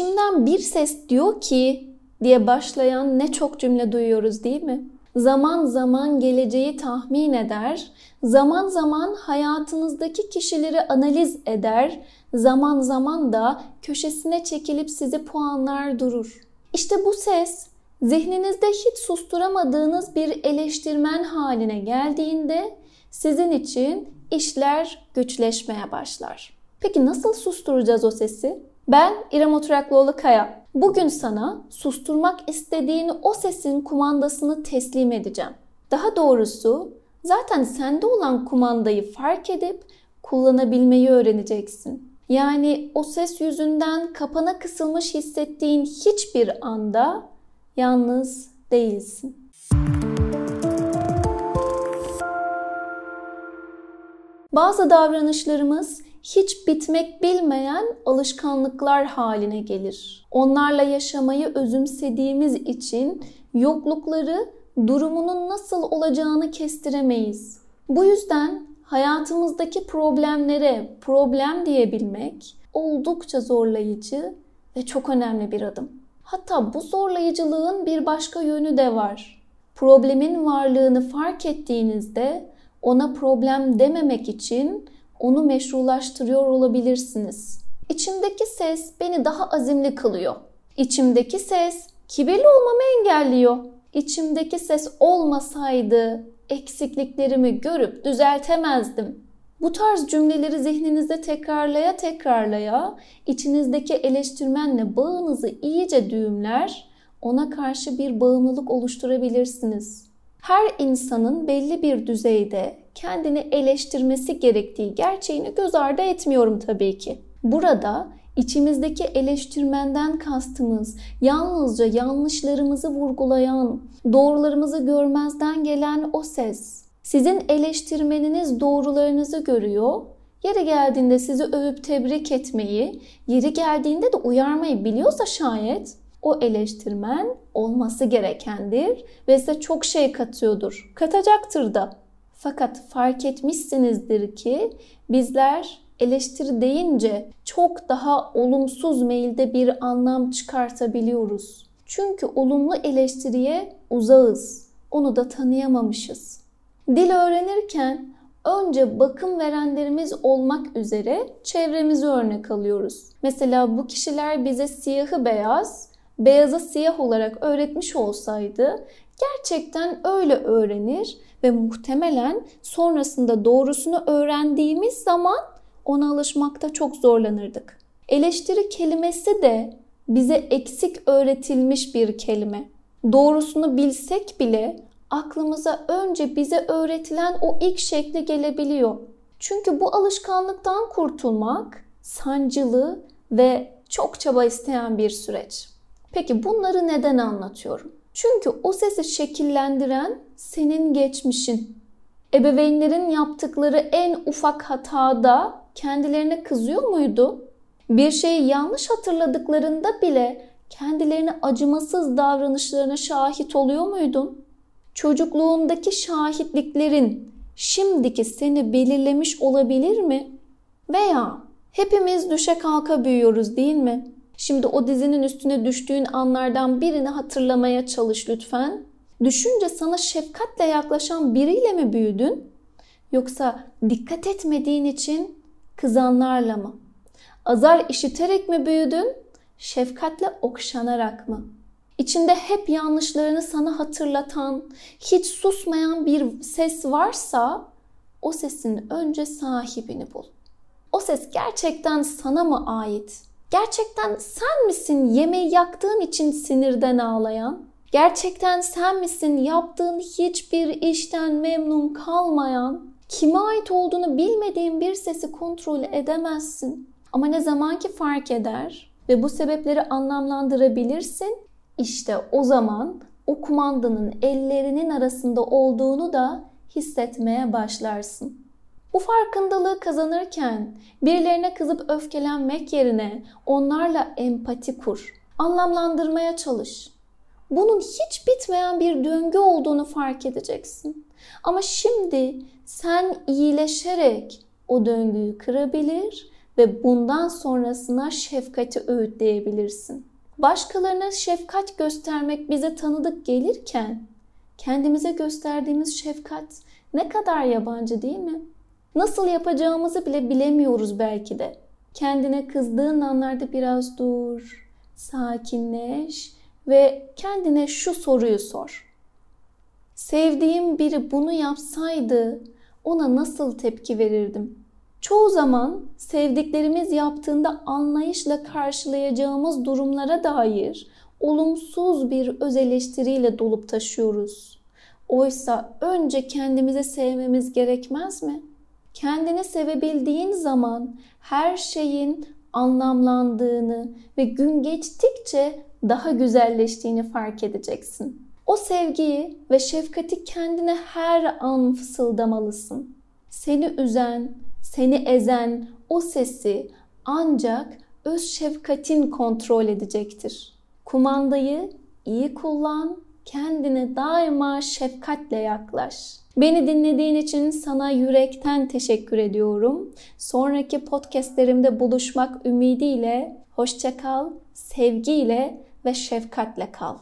İçimden bir ses diyor ki diye başlayan ne çok cümle duyuyoruz değil mi? Zaman zaman geleceği tahmin eder, zaman zaman hayatınızdaki kişileri analiz eder, zaman zaman da köşesine çekilip sizi puanlar durur. İşte bu ses zihninizde hiç susturamadığınız bir eleştirmen haline geldiğinde sizin için işler güçleşmeye başlar. Peki nasıl susturacağız o sesi? Ben İrem Oturaklıoğlu Kaya. Bugün sana susturmak istediğini o sesin kumandasını teslim edeceğim. Daha doğrusu zaten sende olan kumandayı fark edip kullanabilmeyi öğreneceksin. Yani o ses yüzünden kapana kısılmış hissettiğin hiçbir anda yalnız değilsin. Bazı davranışlarımız hiç bitmek bilmeyen alışkanlıklar haline gelir. Onlarla yaşamayı özümsediğimiz için yoklukları durumunun nasıl olacağını kestiremeyiz. Bu yüzden hayatımızdaki problemlere problem diyebilmek oldukça zorlayıcı ve çok önemli bir adım. Hatta bu zorlayıcılığın bir başka yönü de var. Problemin varlığını fark ettiğinizde ona problem dememek için onu meşrulaştırıyor olabilirsiniz. İçimdeki ses beni daha azimli kılıyor. İçimdeki ses kibirli olmamı engelliyor. İçimdeki ses olmasaydı eksikliklerimi görüp düzeltemezdim. Bu tarz cümleleri zihninizde tekrarlaya tekrarlaya içinizdeki eleştirmenle bağınızı iyice düğümler, ona karşı bir bağımlılık oluşturabilirsiniz. Her insanın belli bir düzeyde kendini eleştirmesi gerektiği gerçeğini göz ardı etmiyorum tabii ki. Burada içimizdeki eleştirmenden kastımız yalnızca yanlışlarımızı vurgulayan, doğrularımızı görmezden gelen o ses. Sizin eleştirmeniniz doğrularınızı görüyor, yeri geldiğinde sizi övüp tebrik etmeyi, yeri geldiğinde de uyarmayı biliyorsa şayet o eleştirmen olması gerekendir ve size çok şey katıyordur. Katacaktır da. Fakat fark etmişsinizdir ki bizler eleştiri deyince çok daha olumsuz mailde bir anlam çıkartabiliyoruz. Çünkü olumlu eleştiriye uzağız. Onu da tanıyamamışız. Dil öğrenirken önce bakım verenlerimiz olmak üzere çevremizi örnek alıyoruz. Mesela bu kişiler bize siyahı beyaz, beyazı siyah olarak öğretmiş olsaydı gerçekten öyle öğrenir ve muhtemelen sonrasında doğrusunu öğrendiğimiz zaman ona alışmakta çok zorlanırdık. Eleştiri kelimesi de bize eksik öğretilmiş bir kelime. Doğrusunu bilsek bile aklımıza önce bize öğretilen o ilk şekli gelebiliyor. Çünkü bu alışkanlıktan kurtulmak sancılı ve çok çaba isteyen bir süreç. Peki bunları neden anlatıyorum? Çünkü o sesi şekillendiren senin geçmişin. Ebeveynlerin yaptıkları en ufak hatada kendilerine kızıyor muydu? Bir şeyi yanlış hatırladıklarında bile kendilerine acımasız davranışlarına şahit oluyor muydun? Çocukluğundaki şahitliklerin şimdiki seni belirlemiş olabilir mi? Veya hepimiz düşe kalka büyüyoruz değil mi? Şimdi o dizinin üstüne düştüğün anlardan birini hatırlamaya çalış lütfen. Düşünce sana şefkatle yaklaşan biriyle mi büyüdün? Yoksa dikkat etmediğin için kızanlarla mı? Azar işiterek mi büyüdün? Şefkatle okşanarak mı? İçinde hep yanlışlarını sana hatırlatan, hiç susmayan bir ses varsa o sesin önce sahibini bul. O ses gerçekten sana mı ait? Gerçekten sen misin yemeği yaktığın için sinirden ağlayan? Gerçekten sen misin yaptığın hiçbir işten memnun kalmayan? Kime ait olduğunu bilmediğin bir sesi kontrol edemezsin. Ama ne zaman ki fark eder ve bu sebepleri anlamlandırabilirsin, işte o zaman o kumandanın ellerinin arasında olduğunu da hissetmeye başlarsın. Bu farkındalığı kazanırken birilerine kızıp öfkelenmek yerine onlarla empati kur. Anlamlandırmaya çalış. Bunun hiç bitmeyen bir döngü olduğunu fark edeceksin. Ama şimdi sen iyileşerek o döngüyü kırabilir ve bundan sonrasına şefkati öğütleyebilirsin. Başkalarına şefkat göstermek bize tanıdık gelirken kendimize gösterdiğimiz şefkat ne kadar yabancı değil mi? Nasıl yapacağımızı bile bilemiyoruz belki de. Kendine kızdığın anlarda biraz dur, sakinleş ve kendine şu soruyu sor. Sevdiğim biri bunu yapsaydı ona nasıl tepki verirdim? Çoğu zaman sevdiklerimiz yaptığında anlayışla karşılayacağımız durumlara dair olumsuz bir öz eleştiriyle dolup taşıyoruz. Oysa önce kendimizi sevmemiz gerekmez mi? Kendini sevebildiğin zaman her şeyin anlamlandığını ve gün geçtikçe daha güzelleştiğini fark edeceksin. O sevgiyi ve şefkati kendine her an fısıldamalısın. Seni üzen, seni ezen o sesi ancak öz şefkatin kontrol edecektir. Kumandayı iyi kullan, kendine daima şefkatle yaklaş. Beni dinlediğin için sana yürekten teşekkür ediyorum. Sonraki podcastlerimde buluşmak ümidiyle hoşça kal, sevgiyle ve şefkatle kal.